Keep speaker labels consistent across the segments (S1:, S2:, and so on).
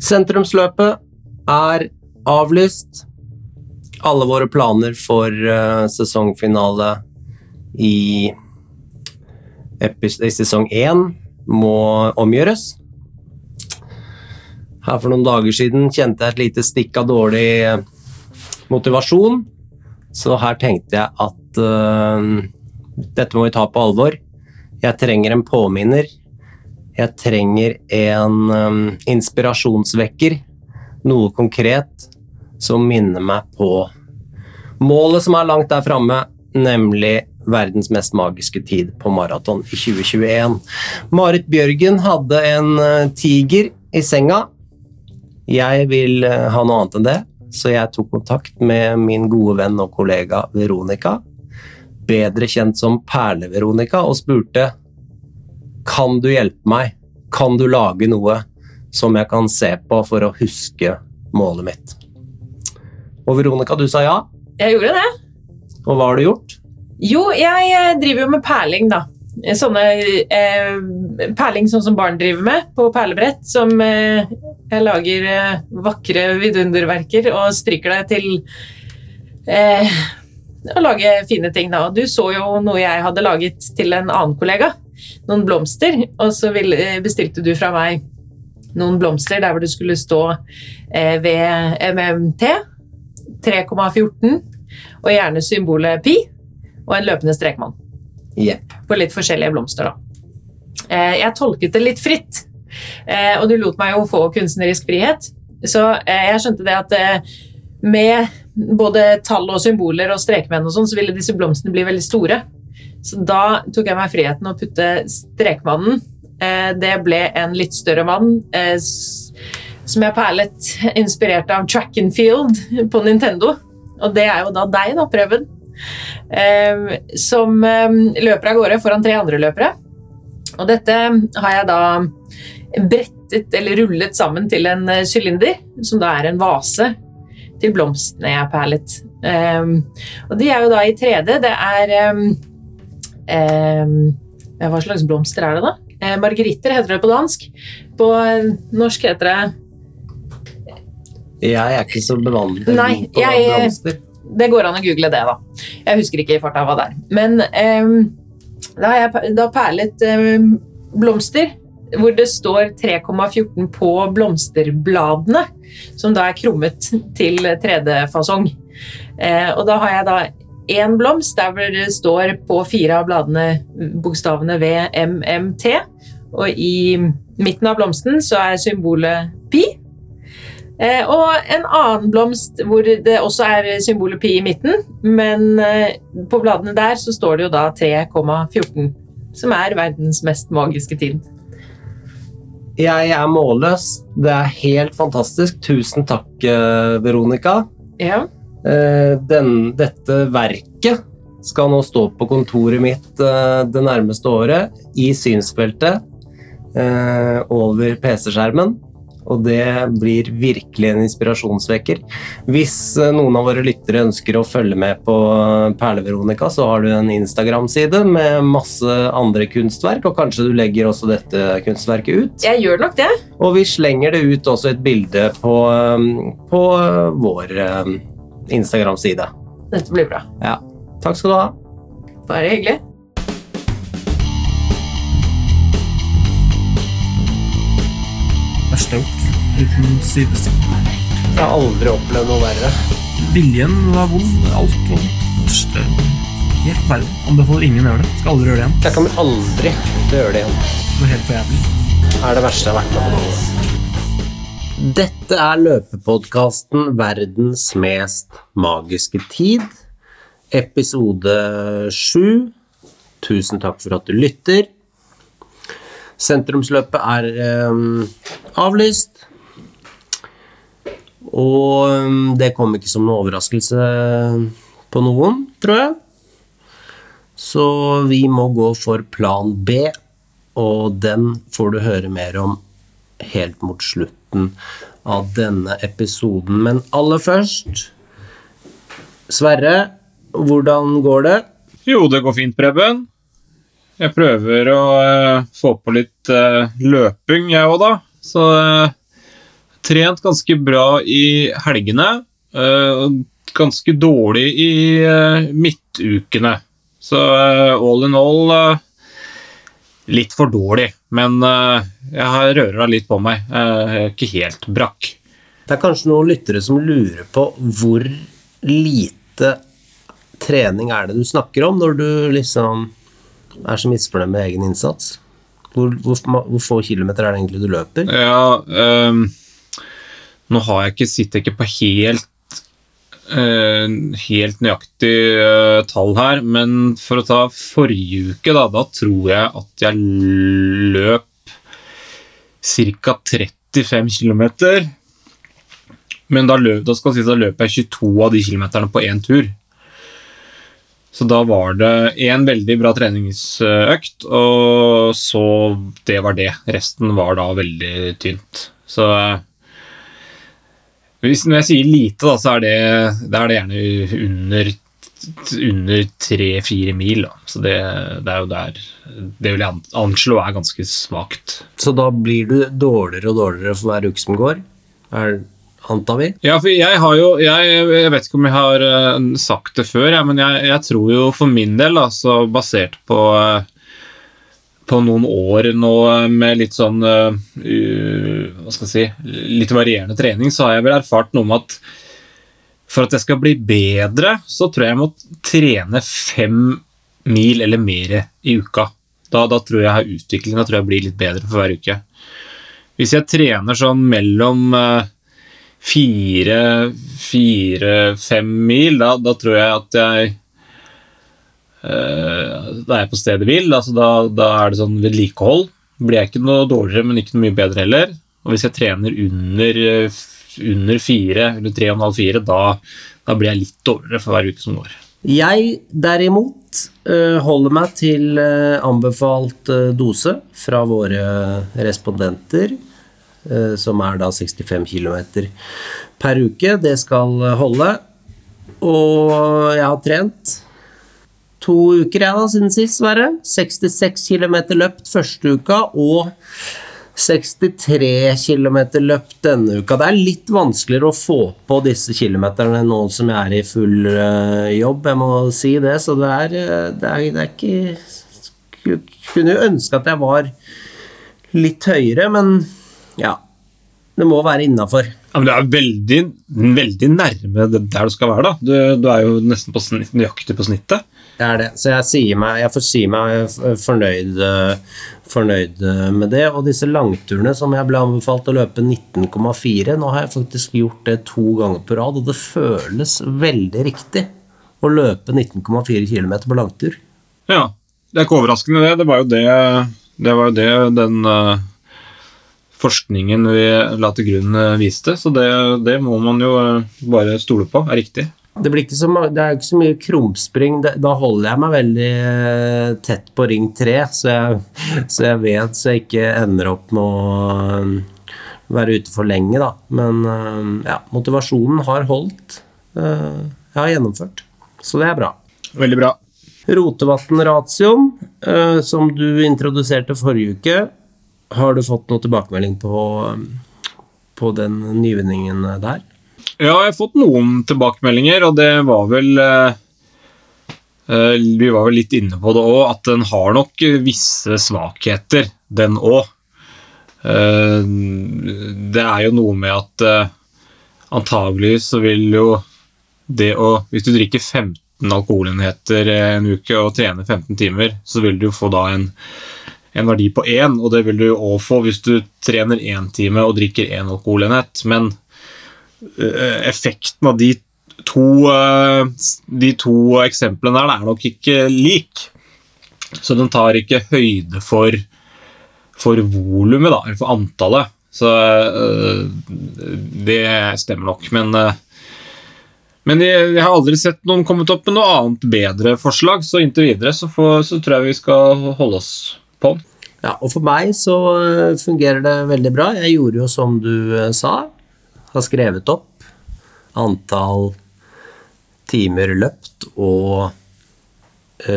S1: Sentrumsløpet er avlyst. Alle våre planer for uh, sesongfinale i, i sesong én må omgjøres. Her for noen dager siden kjente jeg et lite stikk av dårlig motivasjon, så her tenkte jeg at uh, dette må vi ta på alvor. Jeg trenger en påminner. Jeg trenger en um, inspirasjonsvekker. Noe konkret som minner meg på målet som er langt der framme, nemlig verdens mest magiske tid på maraton i 2021. Marit Bjørgen hadde en uh, tiger i senga. Jeg vil uh, ha noe annet enn det, så jeg tok kontakt med min gode venn og kollega Veronica, bedre kjent som Perle-Veronica, og spurte kan du hjelpe meg? Kan du lage noe som jeg kan se på for å huske målet mitt? Og Veronica, du sa ja.
S2: Jeg gjorde det.
S1: Og hva har du gjort?
S2: Jo, jeg eh, driver jo med perling, da. Sånne eh, perling sånn som barn driver med på perlebrett. Som eh, jeg lager eh, vakre vidunderverker og stryker deg til eh, å lage fine ting, da. Du så jo noe jeg hadde laget til en annen kollega. Noen blomster. Og så eh, bestilte du fra meg noen blomster der hvor det skulle stå ved MMT 3,14 og gjerne symbolet pi og en løpende strekmann
S1: Yep.
S2: på litt forskjellige blomster. Da. Eh, jeg tolket det litt fritt, eh, og du lot meg jo få kunstnerisk frihet. Så jeg skjønte det at med både tall og symboler og strekmenn og sånn, så ville disse blomstene bli veldig store. Så da tok jeg meg friheten å putte strekmannen. Eh, det ble en litt større mann eh, som jeg perlet inspirert av track and field på Nintendo. Og det er jo da deg, da, Prøven. Eh, som eh, løper av gårde foran tre andre løpere. Og dette har jeg da brettet eller rullet sammen til en eh, sylinder, som da er en vase til blomstene jeg perlet. Og de er jo da i 3D. Det er Hva slags blomster er det, da? Eh, margeritter heter det på dansk. På norsk heter det
S1: Jeg er ikke så bevandret på blomster.
S2: Det går an å google det, da. Jeg husker ikke i farta hva det er. Men ehm, da har jeg da perlet ehm, blomster hvor det står 3,14 på blomsterbladene, som da er krummet til 3D-fasong. Eh, og da har jeg da én blomst der hvor det står på fire av bladene bokstavene VMMT, og i midten av blomsten så er symbolet pi. Eh, og en annen blomst hvor det også er symbolet pi i midten, men eh, på bladene der så står det jo da 3,14, som er verdens mest magiske tid.
S1: Jeg er målløs. Det er helt fantastisk. Tusen takk, eh, Veronica.
S2: Ja.
S1: Eh, Den, dette verket skal nå stå på kontoret mitt eh, det nærmeste året, i synsfeltet, eh, over PC-skjermen. Og det blir virkelig en inspirasjonsvekker. Hvis noen av våre lyttere ønsker å følge med på Perle-Veronica, så har du en Instagram-side med masse andre kunstverk, og kanskje du legger også dette kunstverket ut.
S2: Jeg gjør nok det.
S1: Og vi slenger det ut også et bilde på, på vår Instagram-side.
S2: Dette blir bra.
S1: Ja. Takk skal du ha.
S2: Bare hyggelig.
S3: verste jeg har. Uten sidestykke.
S1: Jeg har aldri opplevd noe verre.
S3: Viljen var vond. Alt var vondt. Verste Helt verden. Anbefaler ingen å gjøre det. Skal aldri gjøre det igjen.
S1: Jeg kommer aldri til å gjøre det igjen.
S3: Det var helt for jævlig.
S1: Det er det verste jeg har vært med på noen gang. Dette er løpepodkasten Verdens mest magiske tid, episode sju. Tusen takk for at du lytter. Sentrumsløpet er um, avlyst. Og um, det kom ikke som noen overraskelse på noen, tror jeg. Så vi må gå for plan B, og den får du høre mer om helt mot slutten av denne episoden. Men aller først Sverre, hvordan går det?
S4: Jo, det går fint, Preben. Jeg prøver å uh, få på litt uh, løping, jeg òg, da. Så uh, trent ganske bra i helgene. ganske dårlig i midtukene. Så all in all litt for dårlig. Men jeg har røra litt på meg. Eh, Jeg er ikke helt brakk.
S1: Det er kanskje noen lyttere som lurer på hvor lite trening er det du snakker om når du liksom er så misfornøyd med egen innsats? Hvor, hvor, hvor få kilometer er det egentlig du løper?
S4: Ja, ehm, nå har jeg ikke, sitter jeg ikke på helt Uh, helt nøyaktig uh, tall her, men for å ta forrige uke, da, da tror jeg at jeg løp ca. 35 km. Men da, løp, da skal si, da løper jeg 22 av de kilometerne på én tur. Så da var det én veldig bra treningsøkt, og så det var det. Resten var da veldig tynt. Så eh, hvis, når jeg sier lite, da, så er det, det er det gjerne under under tre-fire mil. Da. Så det, det er jo der Det vil jeg anslå er ganske svakt.
S1: Så da blir du dårligere og dårligere for hver uke som går? Er, antar vi?
S4: Ja, for jeg har jo Jeg, jeg vet ikke om jeg har eh, sagt det før, ja, men jeg, jeg tror jo for min del, altså basert på eh, på noen år nå eh, med litt sånn uh, Hva skal jeg si Litt varierende trening, så har jeg vel erfart noe med at for at jeg skal bli bedre, så tror jeg jeg må trene fem mil eller mer i uka. Da, da tror jeg jeg har utvikling, da tror jeg jeg blir litt bedre for hver uke. Hvis jeg trener sånn mellom eh, fire, fire, fem mil, da, da tror jeg at jeg øh, Da er jeg på stedet hvil. Altså da, da er det sånn vedlikehold. Blir jeg ikke noe dårligere, men ikke noe mye bedre heller. Og hvis jeg trener under, eh, under fire, eller tre og en halv fire, da, da blir jeg litt dårligere for hver uke som går.
S1: Jeg derimot eh, holder meg til eh, anbefalt eh, dose fra våre respondenter, som er da 65 km per uke. Det skal holde. Og jeg har trent to uker jeg da, siden sist, Sverre. 66 km løpt første uka og 63 km løpt denne uka. Det er litt vanskeligere å få på disse kilometerne nå som jeg er i full eh, jobb, jeg må si det. Så det er, eh, det er, det er ikke Kunne jo ønske at jeg var litt høyere, men ja. Det må være innafor.
S4: Ja, det er veldig, veldig nærme der du skal være. da. Du, du er jo nesten på snitt, nøyaktig på snittet.
S1: Det er det. Så jeg, meg, jeg får si meg fornøyd, fornøyd eh, med det. Og disse langturene som jeg ble anbefalt å løpe 19,4 Nå har jeg faktisk gjort det to ganger på rad, og det føles veldig riktig å løpe 19,4 km på langtur.
S4: Ja, det er ikke overraskende det. Det var jo det, det, var jo det den eh, forskningen vi la til grunn eh, viste, så det, det må man jo eh, bare stole på er riktig.
S1: Det, blir ikke så, det er ikke så mye krumspring. Da holder jeg meg veldig eh, tett på ring 3, så jeg, så jeg vet så jeg ikke ender opp med å være ute for lenge, da. Men ja, motivasjonen har holdt. Eh, Jeg har gjennomført, så det er bra.
S4: Veldig bra.
S1: Rotevatn-ratioen, eh, som du introduserte forrige uke, har du fått noe tilbakemelding på, eh, på den nyvinningen der?
S4: Ja, jeg har fått noen tilbakemeldinger, og det var vel eh, eh, Vi var vel litt inne på det òg, at den har nok eh, visse svakheter, den òg. det er jo noe med at antagelig så vil jo det å Hvis du drikker 15 alkoholenheter en uke og trener 15 timer, så vil du jo få da en, en verdi på én, og det vil du òg få hvis du trener én time og drikker én alkoholenhet. Men eh, effekten av de to, eh, de to eksemplene der er nok ikke lik. Så den tar ikke høyde for, for volumet, eller for antallet. Så eh, det stemmer nok. Men, men jeg, jeg har aldri sett noen kommet opp med noe annet bedre forslag, så inntil videre så, får, så tror jeg vi skal holde oss på.
S1: Ja, og for meg så eh, fungerer det veldig bra. Jeg gjorde jo som du eh, sa. Har skrevet opp antall timer løpt og ø,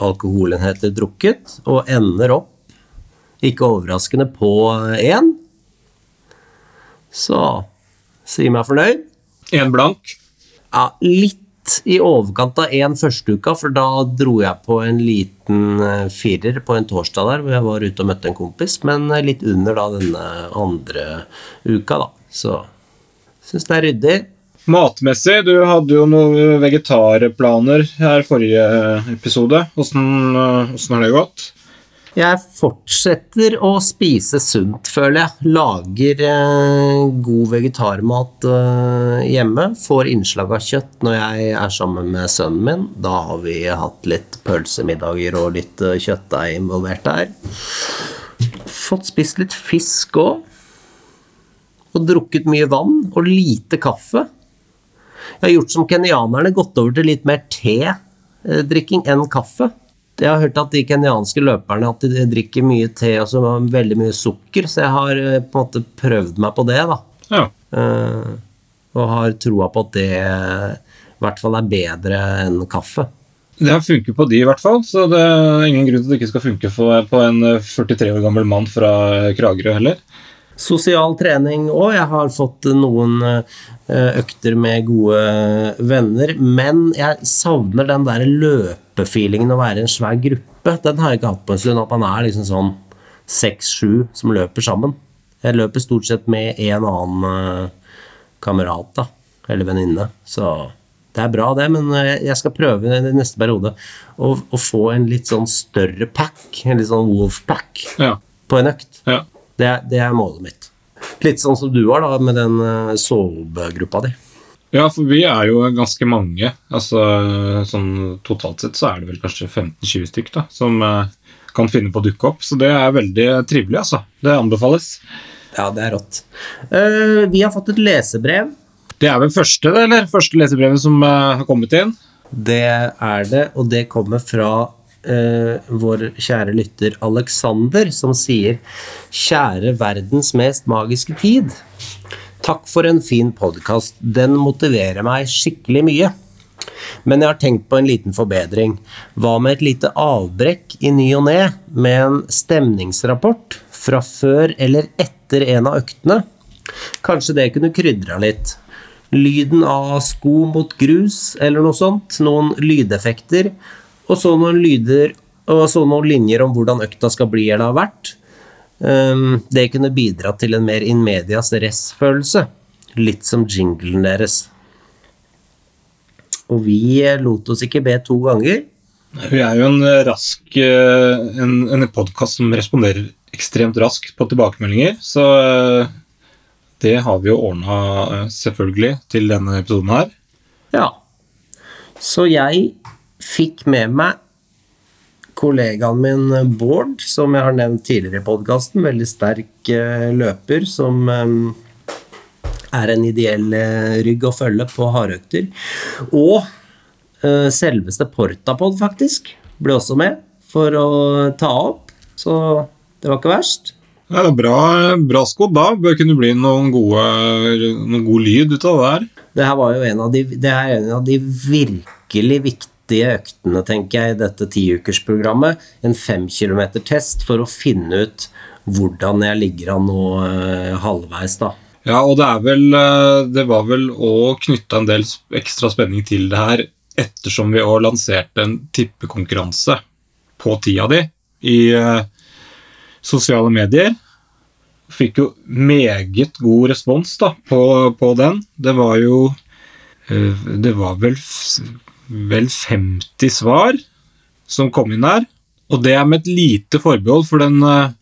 S1: alkoholenheter drukket, og ender opp, ikke overraskende, på én. Så sier meg fornøyd.
S4: Én blank.
S1: Ja, litt i overkant av én førsteuka, for da dro jeg på en liten eh, firer på en torsdag der, hvor jeg var ute og møtte en kompis, men eh, litt under da denne andre uka, da. Så syns det er ryddig.
S4: Matmessig, du hadde jo noen vegetarplaner her forrige episode. Eh, åssen har det gått?
S1: Jeg fortsetter å spise sunt, føler jeg. Lager eh, god vegetarmat eh, hjemme. Får innslag av kjøtt når jeg er sammen med sønnen min. Da har vi hatt litt pølsemiddager og litt eh, kjøttdeig involvert der. Fått spist litt fisk òg. Og drukket mye vann og lite kaffe. Jeg har gjort som kenyanerne, gått over til litt mer te-drikking enn kaffe. Jeg har hørt at de kenyanske løperne at de drikker mye te og så veldig mye sukker, så jeg har eh, på en måte prøvd meg på det, da.
S4: Ja.
S1: Uh, og har troa på at det i hvert fall er bedre enn kaffe.
S4: Det har funket på de, i hvert fall. Så det er ingen grunn til at det ikke skal funke på en 43 år gammel mann fra Kragerø heller.
S1: Sosial trening òg. Jeg har fått noen eh, økter med gode venner. Men jeg savner den der løpefeelingen å være en svær gruppe. Den har jeg ikke hatt på en stund. At man er liksom sånn seks-sju som løper sammen. Jeg løper stort sett med en annen eh, kamerat, da. Eller venninne. Så det er bra, det. Men eh, jeg skal prøve i neste periode å, å få en litt sånn større pack. En litt sånn wolf pack
S4: Ja.
S1: på en økt.
S4: ja.
S1: Det, det er målet mitt. Litt sånn som du har da, med den uh, sovegruppa di.
S4: Ja, for vi er jo ganske mange. Altså, sånn Totalt sett så er det vel kanskje 15-20 stykk da, som eh, kan finne på å dukke opp. Så det er veldig trivelig, altså. Det anbefales.
S1: Ja, det er rått. Uh, vi har fått et lesebrev.
S4: Det er vel første, det, eller? Første lesebrevet som uh, har kommet inn.
S1: Det er det, og det kommer fra eh, vår kjære lytter Alexander, som sier Kjære verdens mest magiske tid. Takk for en fin podkast. Den motiverer meg skikkelig mye. Men jeg har tenkt på en liten forbedring. Hva med et lite avbrekk i ny og ne med en stemningsrapport fra før eller etter en av øktene? Kanskje det kunne krydra litt. Lyden av sko mot grus eller noe sånt. Noen lydeffekter. Og så noen lyder og så noen linjer om hvordan økta skal bli eller har vært. Um, det kunne bidratt til en mer in medias res-følelse. Litt som jinglen deres. Og vi eh, lot oss ikke be to ganger.
S4: Vi er jo en eh, rask eh, En, en podkast som responderer ekstremt raskt på tilbakemeldinger. Så det har vi jo ordna, selvfølgelig, til denne episoden her.
S1: Ja. Så jeg fikk med meg kollegaen min Bård, som jeg har nevnt tidligere i podkasten. Veldig sterk eh, løper som eh, er en ideell eh, rygg å følge på hardøkter. Og eh, selveste Portapod, faktisk, ble også med for å ta opp. Så det var ikke verst.
S4: Ja, det er bra, bra skodd da. Bør kunne bli noen, gode, noen god lyd ut av det her.
S1: Det her var jo en av de, det er en av de virkelig viktige øktene, tenker jeg, i dette tiukersprogrammet. En fem kilometer test for å finne ut hvordan jeg ligger an nå eh, halvveis, da.
S4: Ja, og det er vel eh, Det var vel òg knytta en del ekstra spenning til det her, ettersom vi òg lanserte en tippekonkurranse på tida di i eh, sosiale medier. Fikk jo meget god respons da, på, på den. Det var jo eh, Det var vel, vel 50 svar som kom inn der. Og det er med et lite forbehold, for den eh,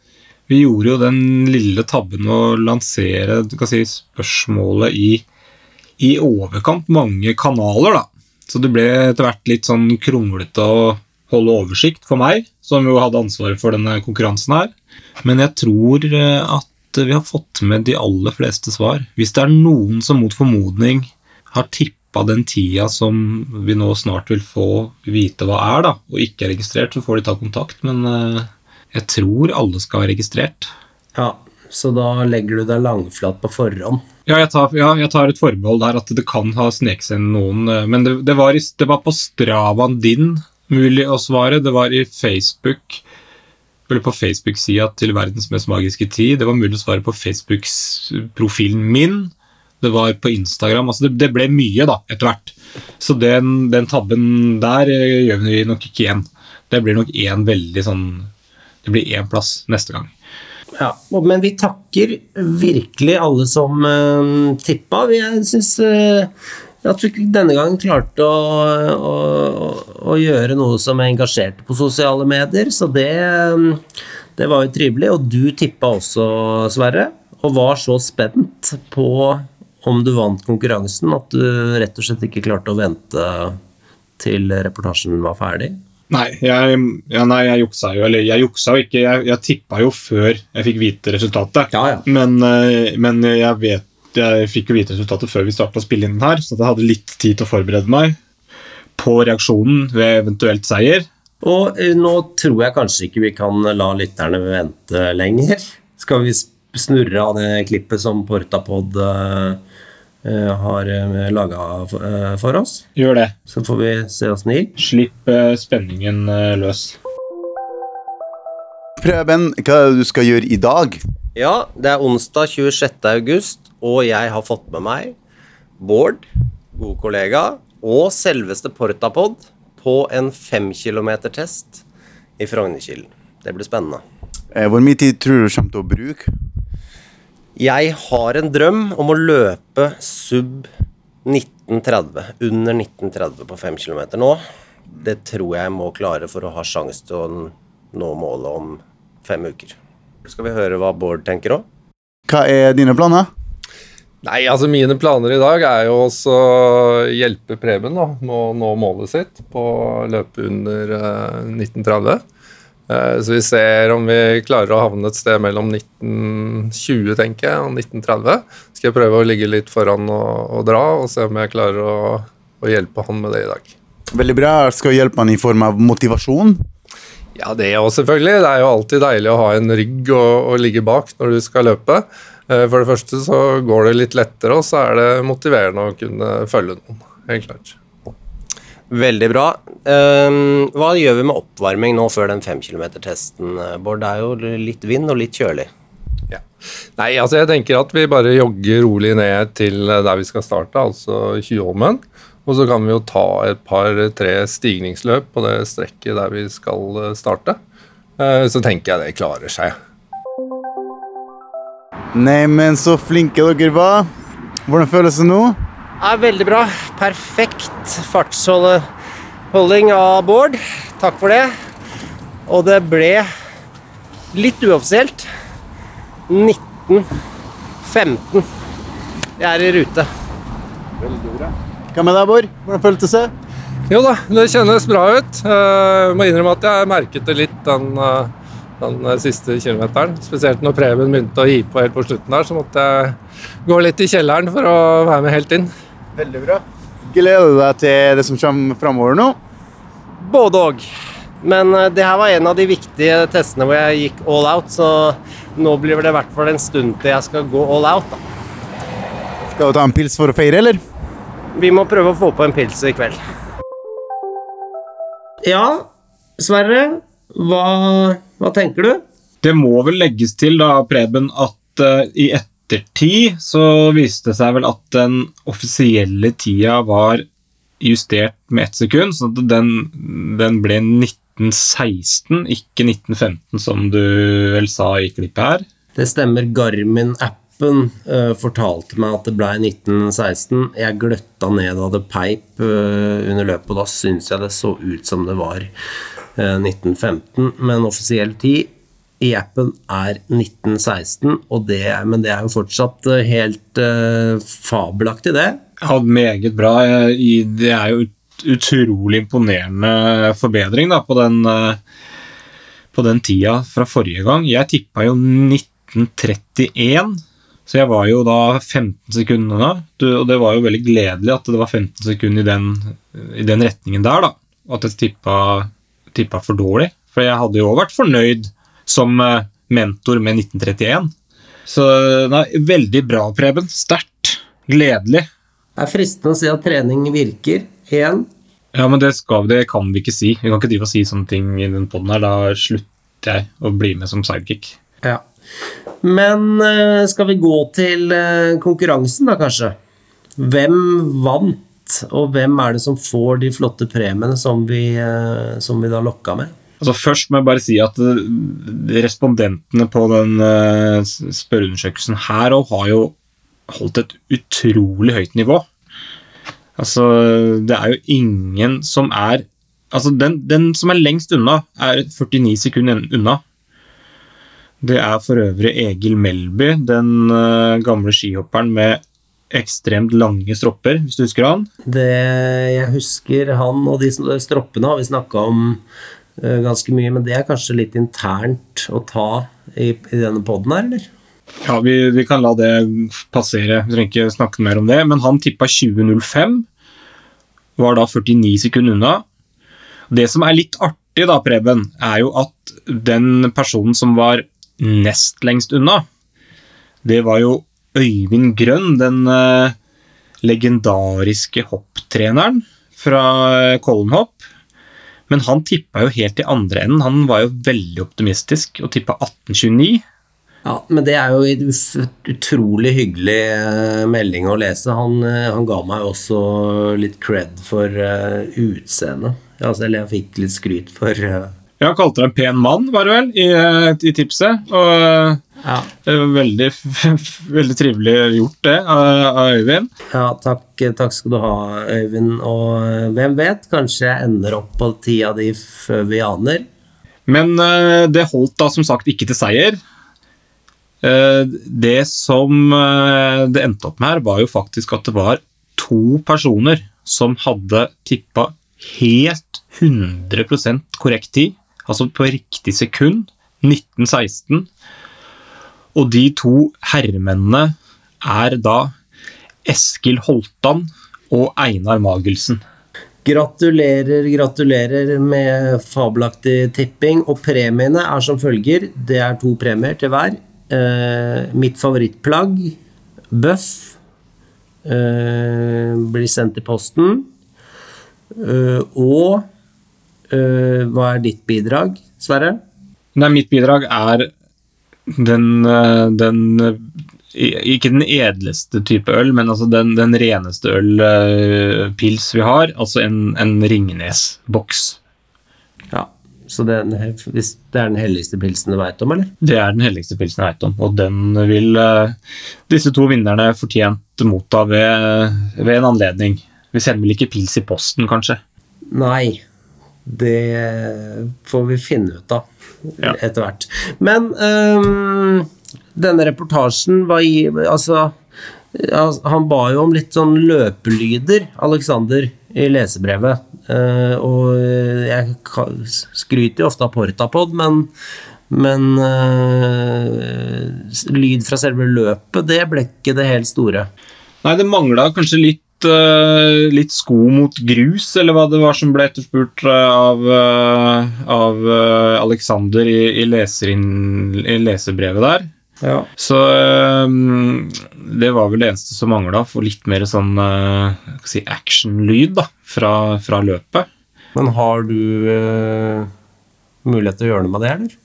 S4: vi gjorde jo den lille tabben å lansere si, spørsmålet i, i overkant mange kanaler, da. Så det ble etter hvert litt sånn kronglete å holde oversikt for meg, som jo hadde ansvaret for denne konkurransen her. Men jeg tror eh, at vi har fått med de aller fleste svar. Hvis det er noen som mot formodning har tippa den tida som vi nå snart vil få vite hva er, da, og ikke er registrert, så får de ta kontakt. Men eh, jeg tror alle skal være registrert.
S1: Ja, så da legger du deg langflat på forhånd.
S4: Ja, jeg tar, ja, jeg tar et forbehold der at det kan ha sneket seg noen eh, Men det, det, var i, det var på Stravaen din mulig å svare. Det var i Facebook eller på Facebook-sida til Verdens mest magiske tid. Det var mulig å svare på Facebook-profilen min. Det var på Instagram. altså Det, det ble mye da, etter hvert. Så den, den tabben der eh, gjør vi nok ikke igjen. Det blir nok én veldig sånn Det blir én plass neste gang.
S1: Ja, men vi takker virkelig alle som uh, tippa. Vi- Jeg syns at vi denne gangen klarte å, å, å gjøre noe som engasjerte på sosiale medier, så det, eh, det var jo trivelig. Og du tippa også, Sverre, og var så spent på om du vant konkurransen at du rett og slett ikke klarte å vente til reportasjen var ferdig.
S4: Nei, jeg, ja, nei, jeg juksa jo. Eller jeg juksa jo ikke. Jeg, jeg tippa jo før jeg fikk vite resultatet.
S1: Ja, ja.
S4: Men, eh, men jeg vet jeg fikk jo vite resultatet før vi starta å spille inn den her, så jeg hadde litt tid til å forberede meg på reaksjonen ved eventuelt seier.
S1: Og eh, nå tror jeg kanskje ikke vi kan la lytterne vente lenger. Skal vi snurre av det klippet som Portapod uh, har uh, laga for, eh, oss?
S4: Gjør det.
S1: Så får vi se åssen det gikk.
S4: Slipp eh, spenningen eh, løs.
S5: Preben, hva er det du skal gjøre i dag?
S1: Ja, det er onsdag 26. august, og jeg har fått med meg Bård, god kollega, og selveste Portapod på en fem kilometer test i Frognerkilen. Det blir spennende.
S5: Eh, Hvor mye tid tror du du kommer til å bruke?
S1: Jeg har en drøm om å løpe sub 1930, under 1930 på 5 km nå. Det tror jeg må klare for å ha sjanse til å nå målet om fem uker. Skal vi høre hva Bård tenker òg?
S5: Hva er dine planer?
S6: Nei, altså mine planer i dag er jo å hjelpe Preben da, med å nå målet sitt på å løpe under eh, 1930. Eh, så vi ser om vi klarer å havne et sted mellom 1920 tenker jeg, og 1930. Skal jeg prøve å ligge litt foran og, og dra, og se om jeg klarer å, å hjelpe han med det i dag.
S5: Veldig bra. Skal du hjelpe han i form av motivasjon.
S6: Ja, det òg, selvfølgelig. Det er jo alltid deilig å ha en rygg å, å ligge bak når du skal løpe. Eh, For det første så går det litt lettere, og så er det motiverende å kunne følge noen. Helt klart.
S1: Veldig bra. Ehm, hva gjør vi med oppvarming nå før den 5 km-testen, Bård? Det er jo litt vind og litt kjølig.
S6: Ja. Nei, altså jeg tenker at vi bare jogger rolig ned til der vi skal starte, altså Tjuvholmen. Og så kan vi jo ta et par-tre stigningsløp på det strekket der vi skal eh, starte. Eh, Så tenker jeg det klarer seg.
S5: Neimen, så flinke dere var. Hvordan føles det nå?
S1: Er veldig bra. Perfekt fartsholding av Bård. Takk for det. Og det ble litt uoffisielt 1915. Jeg er i rute.
S5: Hva med deg, Bård? Hvordan føltes det?
S6: Jo da, det kjennes bra ut. Jeg må innrømme at jeg merket det litt den, eh, den siste kilometeren. Spesielt når Preben begynte å gi på helt på slutten der, så måtte jeg gå litt i kjelleren for å være med helt inn.
S5: Veldig bra. Gleder du deg til det som kommer framover nå?
S1: Både òg. Men eh, det her var en av de viktige testene hvor jeg gikk all out, så nå blir det i hvert fall en stund til jeg skal gå all out. Da.
S5: Skal du ta en pils for å feire, eller?
S1: Vi må prøve å få på en pils i kveld. Ja, Sverre. Hva, hva tenker du?
S4: Det må vel legges til, da, Preben, at uh, i ettertid så viste det seg vel at den offisielle tida var justert med ett sekund, så den, den ble 1916, ikke 1915, som du vel sa i klippet her.
S1: Det stemmer. Garmin-appen uh, fortalte meg at det ble 1916. Jeg gløtta ned og hadde peip uh, under løpet, og da syns jeg det så ut som det var uh, 1915. Men offisiell tid i appen er 1916, og det, men det er jo fortsatt eh, helt uh, fabelaktig, det.
S4: Ja, meget bra. Eh, Det er jo ut- utrolig imponerende forbedring da, på den, på den tida fra forrige gang. Jeg tippa jo 1931, så jeg var jo da 15 sekunder unna. Og det var jo veldig gledelig at det var 15 sekunder i den, i den retningen der, da. At jeg tippa, tippa for dårlig. For jeg hadde jo vært fornøyd som eh, mentor med 1931. Så nei, veldig bra, Preben. Sterkt. Gledelig.
S1: Det er fristende å si at trening virker. Igjen.
S4: Ja, men det, skal, det kan vi ikke si. Vi kan ikke drive og si sånne ting i den podden her. Da slutter jeg å bli med som sidekick.
S1: Ja. Men eh, skal vi gå til eh, konkurransen, da, kanskje? Hvem vant, og hvem er det som får de flotte premiene som vi, eh, som vi da lokka med?
S4: Altså Først må jeg bare si at eh, respondentene på den eh, spørreundersøkelsen her òg har jo holdt et utrolig høyt nivå. Altså, det er jo ingen som er Altså, den, den som er lengst unna, er 49 sekunder unna. Det er for øvrig Egil Melby, den eh, gamle skihopperen med ekstremt lange stropper, hvis du husker han.
S1: Det, jeg husker han og de stroppene har vi snakka om ganske mye, men det er kanskje litt internt å ta i, i denne poden her, eller?
S4: Ja, vi, vi kan la det passere, vi trenger ikke snakke mer om det. Men han tippa 20.05, var da 49 sekunder unna. Det som er litt artig, da, Preben, er jo at den personen som var nest lengst unna, det var jo Øyvind Grønn, den eh, legendariske hopptreneren fra eh, Kollenhopp. Men han tippa jo helt i andre enden. Han var jo veldig optimistisk og tippa 1829.
S1: Ja, men det er jo en utrolig hyggelig eh, melding å lese. Han, eh, han ga meg også litt cred for uh, utseendet. Altså, eller jeg fikk litt skryt for uh...
S4: Ja, han kalte deg en pen mann, var det vel, i, i tipset. Og
S1: ja.
S4: veldig, veldig trivelig gjort, det, av Øyvind.
S1: ja, takk, takk skal du ha, Øyvind. Og eh, hvem vet, kanskje jeg ender opp på tida di før vi aner.
S4: Men eh, det holdt da som sagt ikke til seier. Eh, det som det endte opp med her, var jo faktisk at det var to personer som hadde tippa helt 100% korrekt tid, altså på riktig sekund, 1916. Og de to herremennene er da Eskil Holtan og Einar Magelsen.
S1: Gratulerer, gratulerer med fabelaktig tipping. Og premiene er som følger. Det er to premier til hver. Eh, mitt favorittplagg, bøff, eh, blir sendt i posten. Eh, og eh, hva er ditt bidrag, Sverre?
S4: Nei, mitt bidrag er den, eh, den eh, Ikke den edleste type øl, men altså den, den reneste øl-pils vi har. Altså en, en Ringnes-boks.
S1: Ja, så det, hvis det er den helligste pilsen du veit om, eller?
S4: Det er den helligste pilsen jeg vet om, og den vil eh, disse to vinnerne fortjent motta ved, ved en anledning. Vi sender vel ikke pils i posten, kanskje?
S1: Nei, det får vi finne ut av
S4: Ja.
S1: etter hvert. Men um, denne reportasjen var i Altså, han ba jo om litt sånn løpelyder, Alexander, i lesebrevet. Uh, og jeg skryter jo ofte av Portapod, men men eh, lyd fra selve løpet, det ble ikke det helt store.
S4: Nei, det mangla kanskje litt, eh, litt sko mot grus, eller hva det var som ble etterspurt eh, av, eh, av Alexander i, i, leserin, i lesebrevet der.
S1: Ja.
S4: Så um, det var vel det eneste som mangla, for litt mer sånn jeg si, action-lyd fra, fra løpet.
S1: Men har du uh, mulighet til å gjøre noe med det, eller?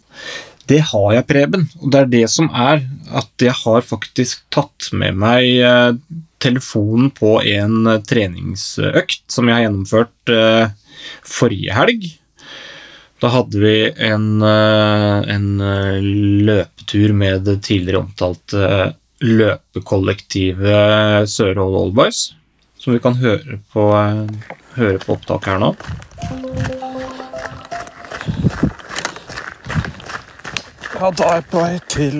S4: Det har jeg, Preben. Og det er det som er at jeg har faktisk tatt med meg eh, telefonen på en eh, treningsøkt som jeg har gjennomført eh, forrige helg. Da hadde vi en, eh, en løpetur med det tidligere omtalte løpekollektivet Sørhold Oldboys, som vi kan høre på, høre på opptak her nå.
S3: Ja, da er jeg på vei til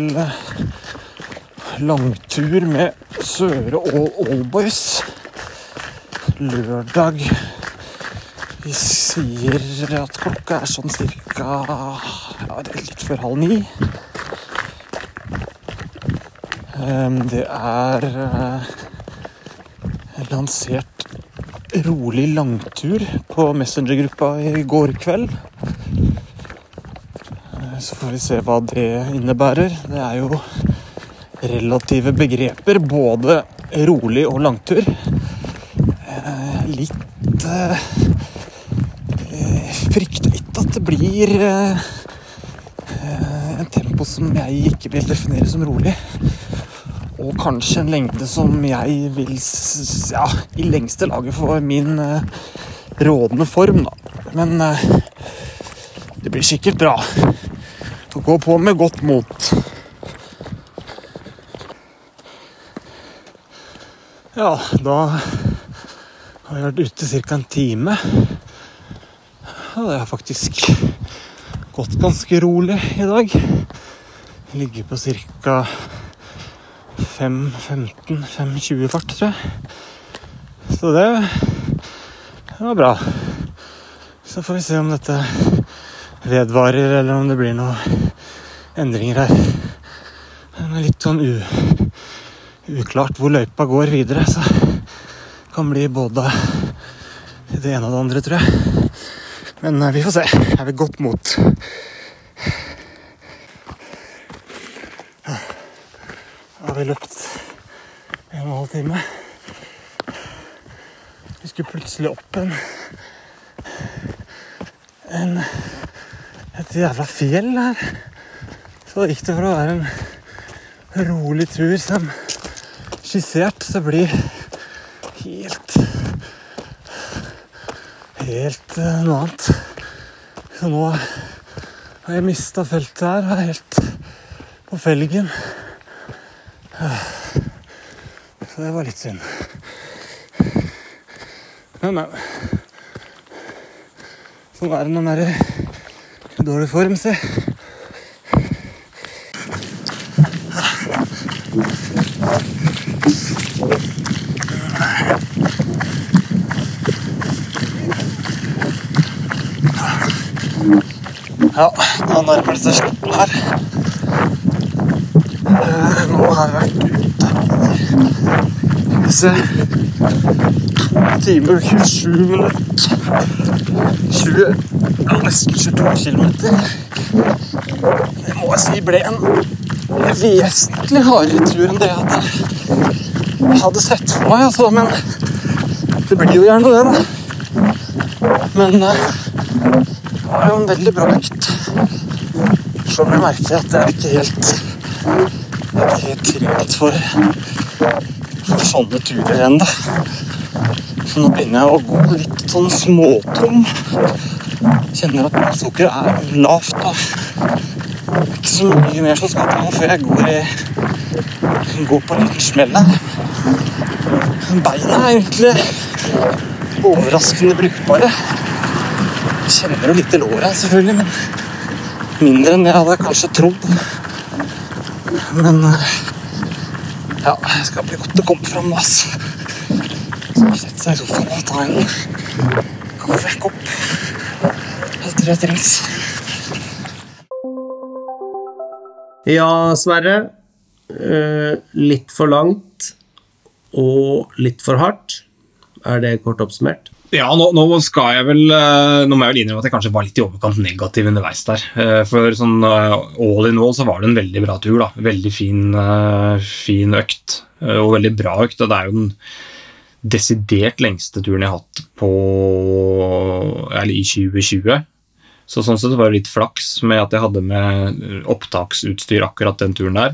S3: langtur med Søre All Allboys. Lørdag. Vi sier at klokka er sånn cirka ja, det er litt før halv ni. Det er eh, lansert rolig langtur på Messenger-gruppa i går kveld. Så får vi se hva det innebærer. Det er jo relative begreper, både rolig og langtur. Eh, litt eh, eh, Frykter litt at det blir et tempo som jeg ikke vil definere som rolig. Og kanskje en lengde som jeg vil ja, i lengste laget for min rådende form, da. Men det blir sikkert bra. å gå på med godt mot. Ja, da har jeg vært ute ca. en time. Og det har faktisk gått ganske rolig i dag. Jeg ligger på ca. 5.15-5.20 fart, tror jeg. Så det, var bra. Så får vi se om dette vedvarer, eller om det blir noen endringer her. Er litt sånn u, uklart hvor løypa går videre, så det kan bli både det ene og det andre, tror jeg. Men eh, vi får se. Jeg er ved godt mot. Da har vi løpt en og en halv time. Vi skulle plutselig opp en, en et jævla fjell her. Så gikk det fra å være en rolig tur som skissert, så blir helt helt eh, noe annet. Så nå har jeg mista feltet her og er helt på felgen. Så det var litt synd. Men, men. Sånn er det når man er i dårlig form, si. Ja, nå nærmer det seg slutten her. Eh, Nå har jeg vært ute disse To timer og 27 minutter. 20, ja, nesten 22 kilometer. Det må jeg si ble en vesentlig hardere tur enn det jeg hadde, hadde sett for meg. Altså, men det blir jo gjerne det, da. Men eh, det var jo en veldig bra økt. Så jeg merker at jeg er ikke helt Jeg er helt trent for, for sånne turer ennå. Så nå begynner jeg å gå litt sånn småtom. Kjenner at blodsukkeret er lavt. og ikke så mye mer som skal til før jeg går, i, går på en liten smell her. Beina er egentlig overraskende brukbare. Kjenner jo litt i låret, selvfølgelig, men mindre enn jeg hadde kanskje trodd. Men eh, ja, det skal bli godt å komme fram altså. skal sette seg i sofaen og ta en kaffekopp. Det tror jeg trengs.
S1: Ja, Sverre. Eh, litt for langt og litt for hardt. Er det kort oppsummert?
S4: Ja, nå, nå skal jeg vel eh, Nå må jeg vel innrømme at jeg kanskje var litt i overkant negativ underveis der. Eh, For sånn eh, all in all så var det en veldig bra tur. da. Veldig fin, fin økt. Og veldig bra økt. Det er jo den desidert lengste turen jeg har hatt på Eller i 2020. Så sånn sett var det litt flaks med at jeg hadde med opptaksutstyr akkurat den turen der.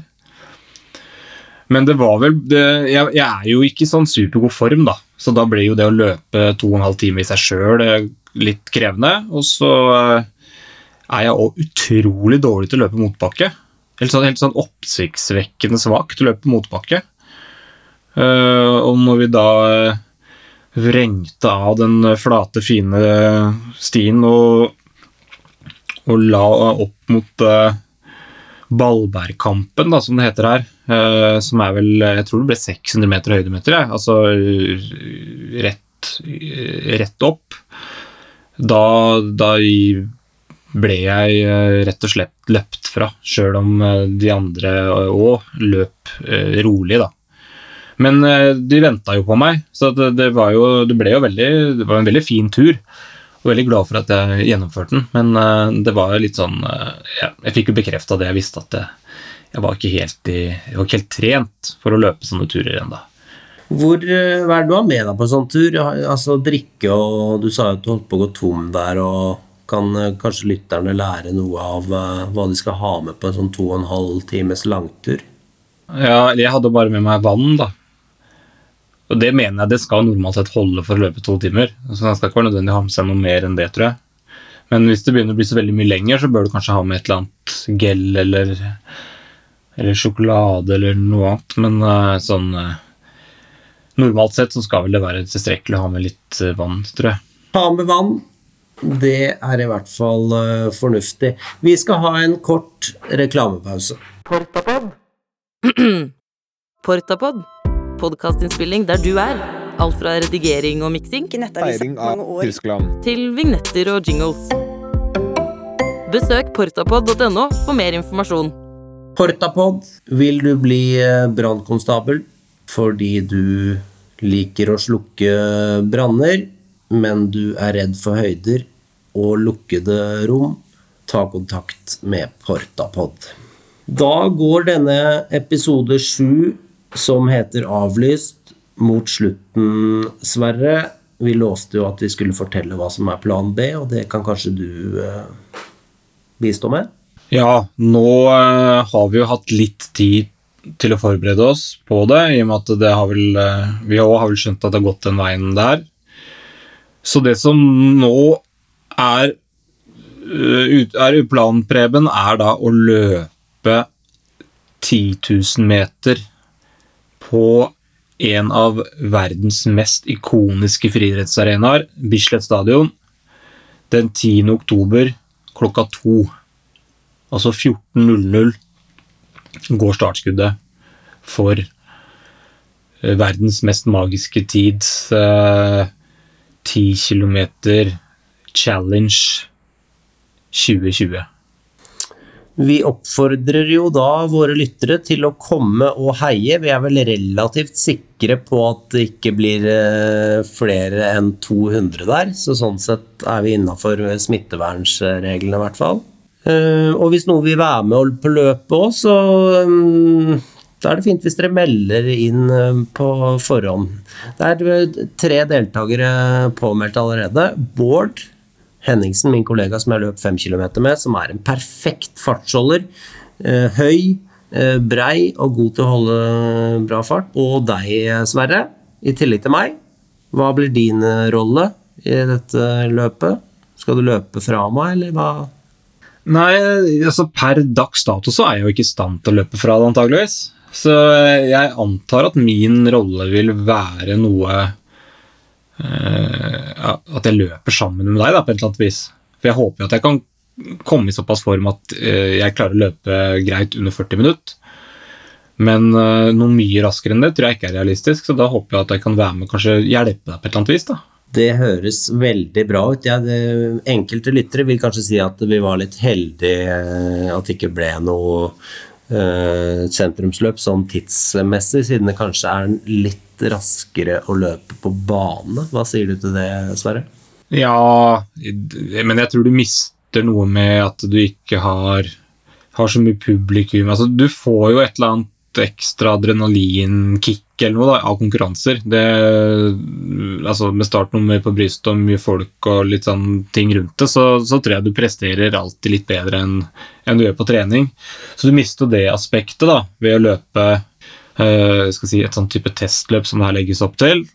S4: Men det var vel det, jeg, jeg er jo ikke i sånn supergod form, da. Så da ble jo det å løpe to og en halv time i seg sjøl litt krevende. Og så eh, er jeg òg utrolig dårlig til å løpe motbakke. Helt sånn, helt sånn oppsiktsvekkende svak til å løpe motbakke. Eh, og når vi da eh, vrengte av den flate, fine stien og, og la opp mot eh, Ballbergkampen, da, som det heter her, Uh, som er vel Jeg tror det ble 600 meter høydemeter, jeg. altså eh, rett, eh, rett opp. Da, da ble jeg rett og slett løpt fra, sjøl om de andre òg løp rolig, da. Men de venta jo på meg, så det, det var jo Det ble jo veldig Det var en veldig fin tur. Og veldig glad for at jeg gjennomførte den, men eh, det var litt sånn Jeg, Jeg fikk jo bekrefta det jeg visste, at jeg, jeg var ikke helt i, jeg var ikke helt trent for å løpe sånne turer ennå.
S1: Hvor, eh, hva er det du har med deg på sånn tur? Altså drikke og Du sa jo at du holdt på å gå tom der og Kan eh, kanskje lytterne lære noe av eh, hva de skal ha med på en sånn to og en halv times langtur?
S4: Ja, eller jeg hadde bare med meg vann, da. Og det mener jeg det skal normalt sett holde for å løpe to timer. Så det skal ikke være nødvendig å ha med seg noe mer enn det, tror jeg. Men hvis det begynner å bli så veldig mye lenger, så bør du kanskje ha med et eller annet gel eller, eller sjokolade eller noe annet. Men eh, sånn eh, Normalt sett så skal vel det være tilstrekkelig å ha med litt eh, vann, tror jeg.
S1: Ha med vann. Det er i hvert fall fornuftig. Vi skal ha en kort reklamepause.
S7: Portapod. Portapod. Podkastinnspilling der du er. Alt fra redigering og miksing
S5: Feiring av. Tyskland.
S7: til vignetter og jingles. Besøk portapod.no for mer informasjon.
S1: Portapod, vil du bli eh, brannkonstabel fordi du liker å slukke branner, men du er redd for høyder og lukkede rom, ta kontakt med Portapod. Da går denne episode sju, som heter Avlyst, mot slutten, Sverre. Vi låste jo at vi skulle fortelle hva som er plan B, og det kan kanskje du eh, bistå med?
S4: Ja, nå eh, har vi jo hatt litt tid til å forberede oss på det, i og med at har vel, eh, vi også har vel skjønt at det har gått den veien der. Så det som nå er, eh, er planen, Preben, er da å løpe 10 000 meter på en av verdens mest ikoniske friidrettsarenaer, Bislett stadion, den 10. oktober klokka to. Altså 14.00 går startskuddet for eh, verdens mest magiske tids eh, 10 km challenge 2020.
S1: Vi oppfordrer jo da våre lyttere til å komme og heie. Vi er vel relativt sikre på at det ikke blir eh, flere enn 200 der, så sånn sett er vi innafor smittevernsreglene i hvert fall. Eh, Og hvis noen vil være med på løpet òg, så mm, da er det fint hvis dere melder inn eh, på forhånd. Det er tre deltakere påmeldt allerede. Bård Henningsen, min kollega som jeg løp fem kilometer med, som er en perfekt fartsholder. Eh, høy, eh, brei og god til å holde bra fart. Og deg, Sverre, i tillegg til meg. Hva blir din eh, rolle i dette løpet? Skal du løpe fra meg, eller hva?
S4: Nei, altså per dags dato så er jeg jo ikke i stand til å løpe fra det, antageligvis. Så jeg antar at min rolle vil være noe At jeg løper sammen med deg, da, på et eller annet vis. For jeg håper jo at jeg kan komme i såpass form at eh, jeg klarer å løpe greit under 40 minutter. Men eh, noe mye raskere enn det tror jeg ikke er realistisk, så da håper jeg at jeg kan være med kanskje hjelpe deg på et eller annet vis. da.
S1: Det høres veldig bra ut. Ja, det, enkelte lyttere vil kanskje si at vi var litt heldige, eh, at det ikke ble noe eh, sentrumsløp sånn tidsmessig, siden det kanskje er litt raskere å løpe på bane. Hva sier du til det, Sverre?
S4: Ja, men jeg tror du mister noe med at du ikke har, har så mye publikum. Altså, du får jo et eller annet ekstra adrenalinkick eller noe da, av konkurranser. Det, altså, med startnummer på brystet og mye folk og litt sånn ting rundt det, så, så tror jeg du presterer alltid litt bedre enn, enn du gjør på trening. Så du mister det aspektet da, ved å løpe eh, skal si, et sånn type testløp som det her legges opp til.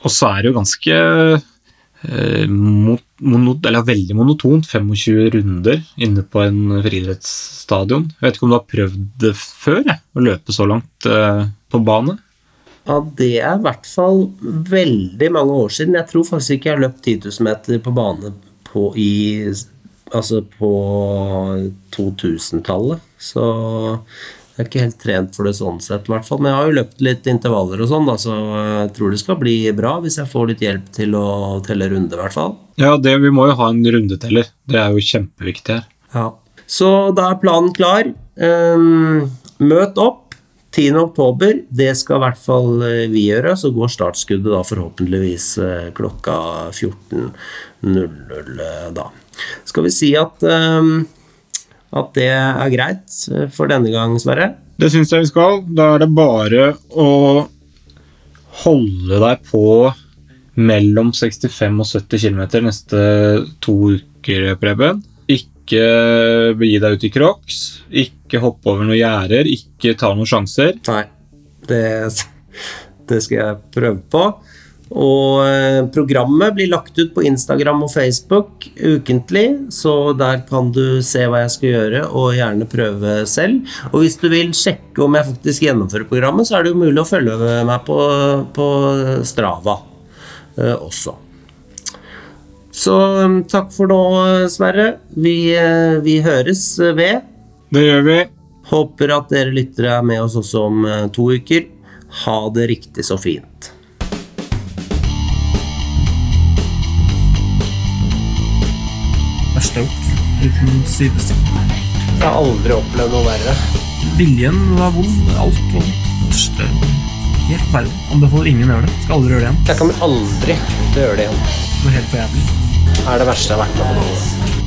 S4: Og så er det jo ganske uh, mo- mono, eller veldig monotont. 25 runder inne på en friidrettsstadion. Jeg vet ikke om du har prøvd det før? Å løpe så langt uh, på bane?
S1: Ja, det er i hvert fall veldig mange år siden. Jeg tror faktisk ikke jeg har løpt 10 000 meter på bane på, i, altså på 2000-tallet. Så jeg er ikke helt trent for det sånn sett, i hvert fall. Men jeg har jo løpt litt intervaller og sånn, da, så jeg tror det skal bli bra hvis jeg får litt hjelp til å telle runde, i hvert fall.
S4: Ja, det, vi må jo ha en rundeteller. Det er jo kjempeviktig her.
S1: Ja. Så da er planen klar. Um, møt opp 10. oktober. Det skal i hvert fall eh, vi gjøre. Så går startskuddet da forhåpentligvis eh, klokka 14.00 eh, da. Skal vi si at, ehm, at det er greit for denne gang, Sverre?
S4: Det syns jeg vi skal. Da er det bare å holde deg på mellom 65 og 70 km neste to uker, Preben. Ikke begi deg ut i crocs, ikke hoppe over noen gjerder, ikke ta noen sjanser.
S1: Nei, det, det skal jeg prøve på. Og eh, programmet blir lagt ut på Instagram og Facebook ukentlig, så der kan du se hva jeg skal gjøre, og gjerne prøve selv. Og hvis du vil sjekke om jeg faktisk gjennomfører programmet, så er det jo mulig å følge meg på, på Strava eh, også. Så eh, takk for nå, Sverre. Vi, eh, vi høres eh, ved.
S4: Det gjør vi.
S1: Håper at dere lyttere er med oss også om to uker. Ha det riktig så fint.
S3: Jeg har.
S1: Aldri opplevd noe verre.
S3: Viljen var vond. Alt vondt. Helt verre. Anbefaler ingen å gjøre det. Skal aldri gjøre det igjen.
S1: Jeg kommer aldri til å gjøre det igjen.
S3: Det var helt for jævlig.
S1: Det er det verste jeg har vært med på.